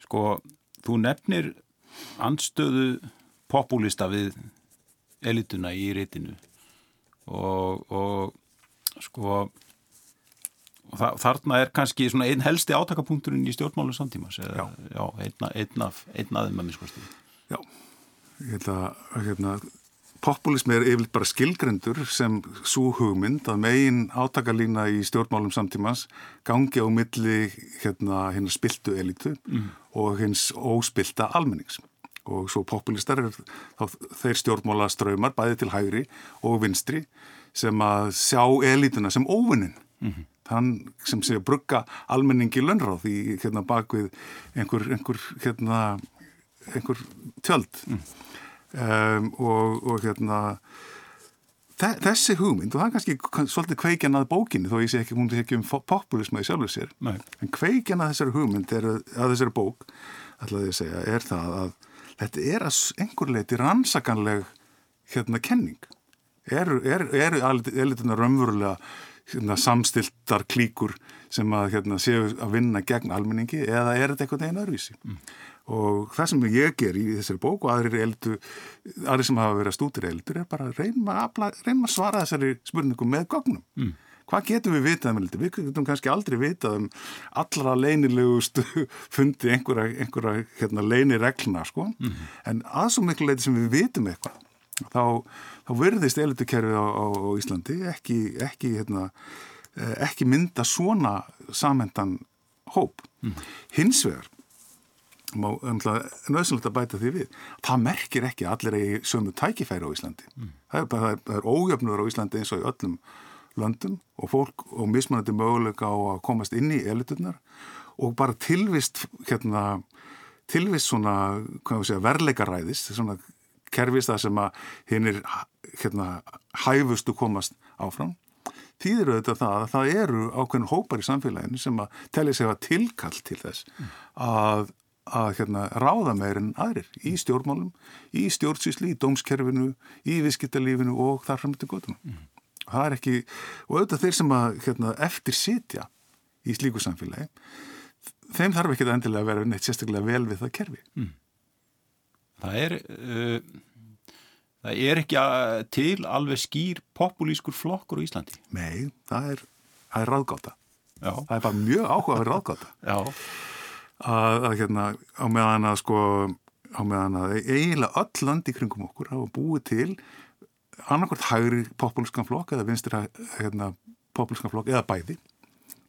sko þú nefnir anstöðu populista við elituna í reytinu og, og sko það, þarna er kannski svona einn helsti átakapunkturinn í stjórnmálu samtímas eða, já. Já, einn, einn af einn aðeins með miskosti Já, ég held að hérna, populismi er yfirleitt bara skilgrendur sem svo hugmynd að megin átakalína í stjórnmálum samtímas gangi á milli hérna, hérna spiltu elitu mm. og hins óspilta almennings og svo populistar er þá þeir stjórnmála ströymar bæði til hægri og vinstri sem að sjá elituna sem óvinnin mm -hmm. þann sem sé að brugga almenningi lönnráð í hérna bakvið einhver, einhver hérna einhver tjöld um, og, og hérna þessi hugmynd og það er kannski svolítið kveikjan að bókinni þó ég sé ekki, hún er ekki um populisma í sjálfur sér Nei. en kveikjan að þessari hugmynd er, að þessari bók ætlaði ég að segja, er það að þetta er að einhver leiti rannsakanleg hérna kenning eru er, er, elitunar raunverulega hérna, samstiltar klíkur sem að hérna, séu að vinna gegn almenningi eða er þetta eitthvað einu örvísi mm og það sem ég ger í þessari bók og aðrir eldu, aðrir sem hafa verið að stútir eldur er bara að reyna að, svara þessari spurningum með gognum. Mm. Hvað getum við vitað um eldur? Við getum kannski aldrei vitað um allra leinilegustu fundi einhverja, einhverja hérna, leiniregluna sko, mm. en aðsum miklu leiti sem við vitum eitthvað, þá, þá verðist eldukerfið á, á, á Íslandi ekki, ekki, hérna, eh, ekki mynda svona samhendan hóp. Mm. Hins vegar nöðsynlegt að bæta því við það merkir ekki allir í sömu tækifæri á Íslandi mm. það, er bara, það er ójöfnur á Íslandi eins og í öllum löndum og fólk og mismunandi möguleika á að komast inn í eliturnar og bara tilvist hérna, tilvist svona segja, verleikaræðist svona kerfist það sem að hinn er hérna, hæfustu komast áfram þýðir auðvitað það að það eru ákveðin hópar í samfélaginu sem að telja sig að tilkall til þess að að hérna, ráða meirinn aðrir í stjórnmálum, í stjórnsýsli, í dómskerfinu, í viðskiptalífinu og þar fram til gotum. Mm. Það er ekki, og auðvitað þeir sem að hérna, eftir sitja í slíku samfélagi, þeim þarf ekki að endilega vera neitt sérstaklega vel við það kerfi. Mm. Það er, uh, það er ekki til alveg skýr populískur flokkur á Íslandi? Nei, það er, það er ráðgáta. Já. Það er bara mjög áhugaverð ráðgáta. Já að, að hérna á meðan að sko á meðan að eiginlega öll land í kringum okkur hafa búið til annarkvært hægri populískan flokk eða vinstir hérna, populískan flokk eða bæði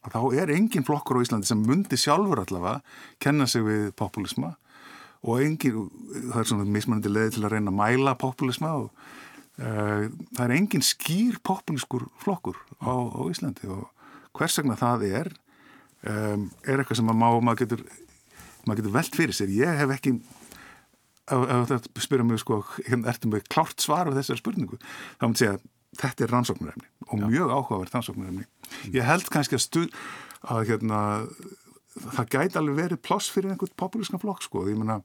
og þá er engin flokkur á Íslandi sem myndi sjálfur allavega kenna sig við populisma og engin, það er svona mismannandi leði til að reyna að mæla populisma og uh, það er engin skýr populískur flokkur á, á Íslandi og hvers vegna það er um, er eitthvað sem má, maður getur, maður getur velt fyrir sér. Ég hef ekki, ef þetta spyrja mig sko, ertu með klárt svar af þessari spurningu, þá múið segja að þetta er rannsóknarefni og mjög áhugaverð rannsóknarefni. Ég held kannski að stuð að hérna, það gæti alveg verið ploss fyrir einhvern populískan flokk sko, ég menna,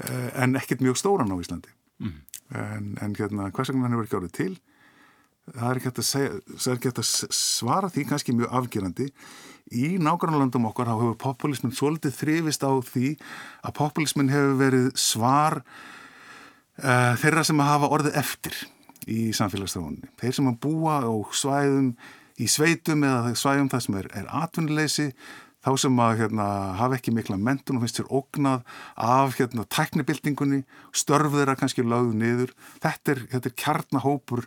eh, en ekkert mjög stóran á Íslandi. Mm. En, en hérna, hvers vegna hann hefur ekki árið til? Það er ekki hægt að svara því kannski mjög afgerandi í nágrannlandum okkar þá hefur populismin svolítið þrifist á því að populismin hefur verið svar uh, þeirra sem að hafa orðið eftir í samfélagsþróunni. Þeir sem að búa á svæðum í sveitum eða svæðum það sem er, er atvinnuleysi þá sem að hérna, hafa ekki mikla mentun og finnst sér ógnað af hérna, tæknibildingunni, störf þeirra kannski lögðu niður. Þetta er, þetta er kjarnahópur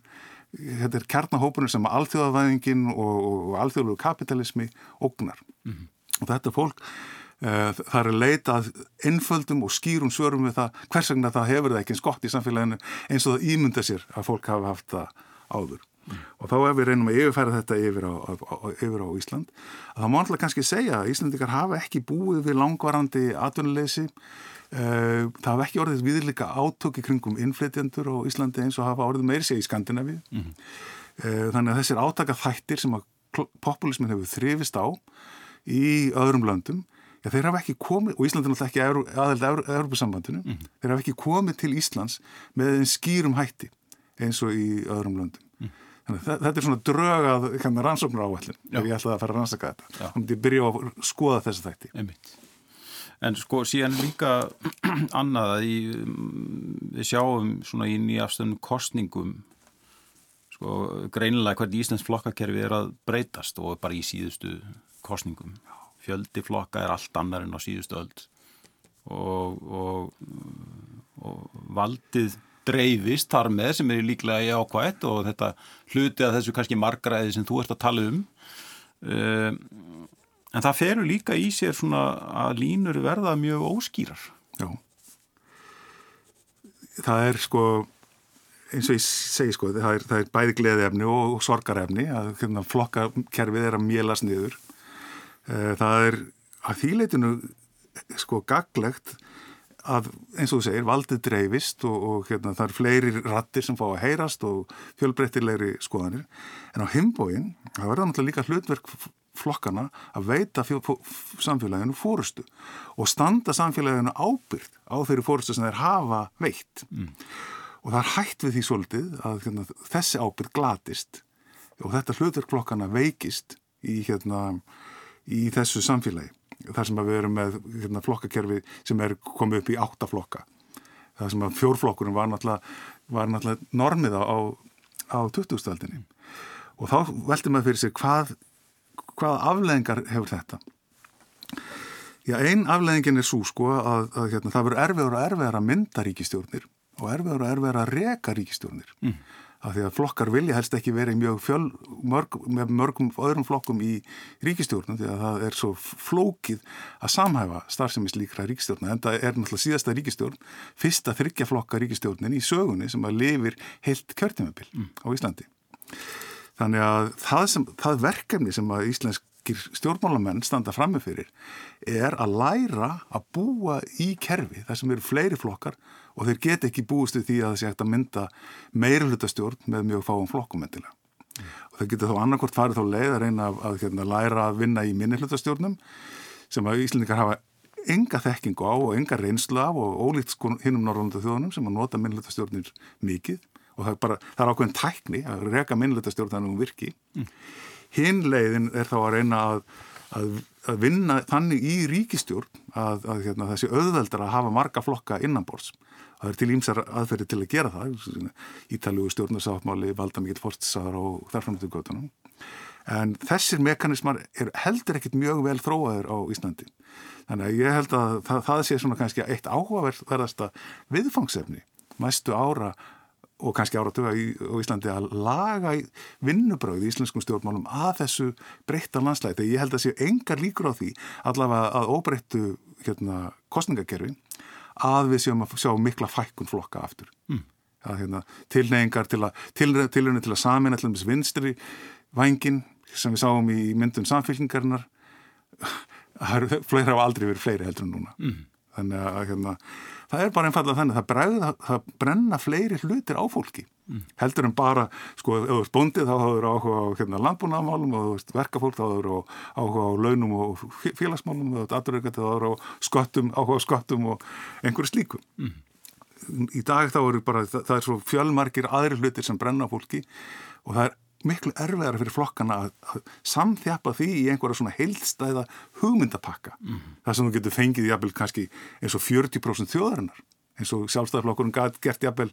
þetta er kjarnahópunir sem alþjóðavæðingin og, og, alþjóðlegu kapitalismi ógnar mm -hmm. og þetta fólk uh, það er leitað einföldum og skýrum svörum við það hvers vegna það hefur það ekki eins gott í samfélaginu eins og það ímynda sér að fólk hafa haft það áður. Og þá ef við reynum að yfirfæra þetta yfir á, á, á, yfir á Ísland þá má alltaf kannski segja að Íslandikar hafa ekki búið við langvarandi atvinnuleysi Eh, það hafa ekki orðið viðlika átök í kringum innflytjandur á Íslandi eins og hafa orðið meiri sig í Skandinavíu mm -hmm. þannig að þessir átaka þættir sem að populismin hefur þrifist á í öðrum löndum já, þeir hafa ekki komið, og Íslandi er náttúrulega ekki aðeld að Európa-sambandinu, mm -hmm. þeir hafa ekki komið til Íslands með einn skýrum hætti eins og í öðrum löndum mm -hmm. þannig að þetta er svona drög að hérna, rannsóknar áallin ef ég ætlaði að fara að rannsaka þetta. Þá myndi ég byrja að skoða þessa þætti. Einmitt. En sko síðan líka annað að í, við sjáum svona í nýjafstöndum kostningum sko greinilega hvernig Íslands flokkakerfi er að breytast og bara í síðustu kostningum. Fjöldi flokka er allt annar en á síðustu öll og, og, og valdið dreifist þar með sem er líklega í ákvætt og þetta hluti að þessu kannski margræði sem þú ert að tala um. Um En það ferur líka í sér svona að línur verða mjög óskýrar. Já. Það er sko, eins og ég segi sko, það er, það er bæði gleðefni og, sorgarefni að hérna, flokkakerfið er að mélast niður. Eh, það er að þýleitinu sko gaglegt að eins og þú segir, valdið dreifist og, og hérna, það er fleiri rattir sem fá að heyrast og fjölbreyttilegri skoðanir. En á himbóin, það verða náttúrulega líka hlutverk flokkana að veita samfélaginu fórustu og standa samfélaginu ábyrgt á þeirri fórustu sem þeir hafa veitt. Mm. Og það er hægt við því svolítið að hérna, þessi ábyrg glatist og þetta hlutverk flokkana veikist í, hérna, í þessu samfélagi þar sem við erum með hérna, flokkakerfi sem er komið upp í átta flokka. Þar sem að fjórflokkurinn var náttúrulega, var náttúrulega normið á, á 2000-aldinni og þá veldi maður fyrir sig hvað, hvað afleðingar hefur þetta? Já, einn afleðingin er svo sko að, að hérna, það verður erfiður og erfiðar að mynda ríkistjórnir og erfiður og erfiðar að reka ríkistjórnir mm af því að flokkar vilja helst ekki verið mjög fjöl, mörg, með mörgum öðrum flokkum í ríkistjórnum því að það er svo flókið að samhæfa starfsemis líkra ríkistjórna en það er náttúrulega síðasta ríkistjórn fyrsta þryggja flokka ríkistjórnin í sögunni sem að lifir heilt kjörtímabil mm. á Íslandi. Þannig að það, sem, það verkefni sem að íslenskir stjórnmálamenn standa frammefyrir er að læra að búa í kerfi þar sem eru fleiri flokkar og þeir get ekki búist við því að það sé hægt að mynda meirulutastjórn með mjög fáum flokkum endilega. Mm. Og þeir geta þá annarkort farið þá leið að reyna að, að hérna, læra að vinna í minnilutastjórnum sem að Íslandikar hafa enga þekkingu á og enga reynslu af og ólíkt sko hinnum norðlanda þjóðunum sem að nota minnilutastjórnir mikið og það er bara, það er ákveðin tækni að reyka minnilutastjórn þannig um virki. Mm. Hinn leiðin er þá að reyna að, að, að vinna þannig í ríkistjórn að hérna, þessi auðveldar að hafa marga flokka innanbors það er til ímsar aðferði til að gera það ítalugu stjórnarsáttmáli valda mikill fórstisaðar og þarframötu göttunum en þessir mekanismar er heldur ekkit mjög vel þróaður á Íslandi. Þannig að ég held að það, það sé svona kannski eitt áhugaverðasta viðfangsefni mæstu ára og kannski áratuga í, á Íslandi að laga vinnubröð í íslenskum stjórnmálum að þessu breytta landslæti. Ég held að séu engar líkur á því allavega að óbreyttu hérna, kostningakerfi að við séum að sjá mikla fækkun flokka aftur. Mm. Að, hérna, tilneyingar til að, til, til, til að samin allir með vinstri vangin sem við sáum í myndum samfélkingarnar fleira hafa aldrei verið fleiri heldur en núna. Mm. Þannig að hérna, það er bara einfallega þannig að það, bregða, það brenna fleiri hlutir á fólki mm. heldur en bara, sko, ef þú ert bondið þá eru áhuga á hérna, landbúnaðamálum og veist verkafólk þá eru áhuga á launum og félagsmálum og aðurreikandi þá eru á skottum, áhuga á skottum og einhverju slíkum mm. í dag þá eru bara, það, það er svo fjölmarkir aðri hlutir sem brenna fólki og það er miklu erfiðar fyrir flokkana að samþjapa því í einhverja svona heilstæða hugmyndapakka mm. þar sem þú getur fengið jafnvel kannski eins og 40% þjóðarinnar eins og sjálfstæðarflokkurinn gert jafnvel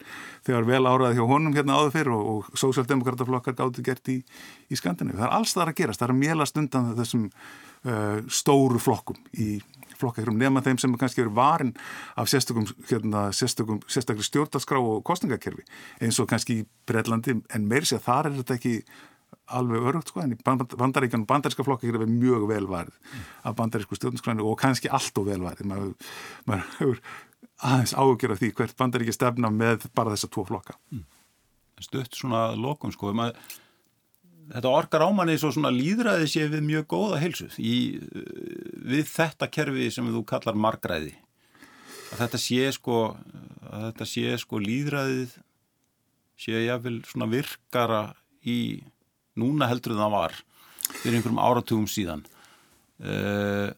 þegar vel áraði hjá honum hérna áður fyrir og, og sósjaldemokrataflokkar gáttu gert í, í Skandinavíu. Það er alls þar að gerast, það er að mélast undan þessum uh, stóru flokkum í flokkakjörum nema þeim sem kannski eru varin af sérstökum, hérna, sérstökum stjórnarskrá og kostningakerfi eins og kannski í Breitlandi en meiri sé að þar er þetta ekki alveg örugt sko en í bandaríkan bandaríska flokkakjöru er mjög velvarið mm. af bandarísku stjórnarskrænu og kannski allt og velvarið maður, maður hefur aðeins ágjör af því hvert bandaríki stefna með bara þessa tvo flokka mm. Stutt svona lokum sko maður þetta orkar ámanni svo svona líðræði sé við mjög góða heilsu. Í, við þetta kerfi sem þú kallar margræði að þetta sé sko að þetta sé sko líðræðið sé jáfnvel svona virkara í núna heldur en það var fyrir einhverjum áratugum síðan. Uh,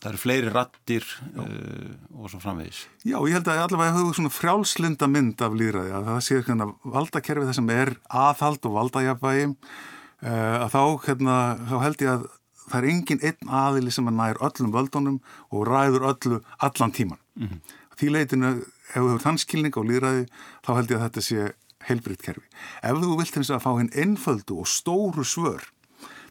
það eru fleiri rattir uh, og svo framvegis Já, ég held að allavega hefur svona frjálslinda mynd af líðræði að það sé hérna valdakerfi það sem er aðhald og valdajafvægi uh, að þá, hérna, þá held ég að það er engin einn aðili sem er nær öllum völdunum og ræður öllu allan tíman mm -hmm. því leitinu, ef þú hefur þannskilning á líðræði þá held ég að þetta sé heilbriðt kerfi. Ef þú vilt eins að fá hinn einföldu og stóru svör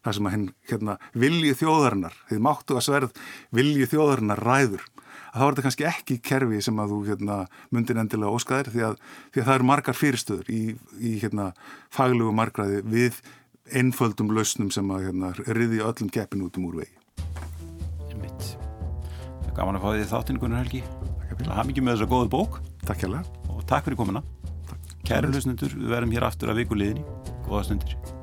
það sem að hinn hérna, vilji þjóðarinnar, þið máttu að sverð vilji þjóðarinnar ræður. Að þá er þetta kannski ekki kerfi sem að þú hérna, myndir endilega óskaðir því að, því að það eru margar fyrirstöður í, í hérna, faglugu margraði við einföldum lausnum sem að hérna, riði öllum keppin út um úr vegi. Það er gaman að fá því þáttinn Gunnar Helgi. Hafði mikið með þessa góðu bók. Takk hjá og takk fyrir komina Kæru lausnendur, við verðum hér aftur að viku liðni Góða stundir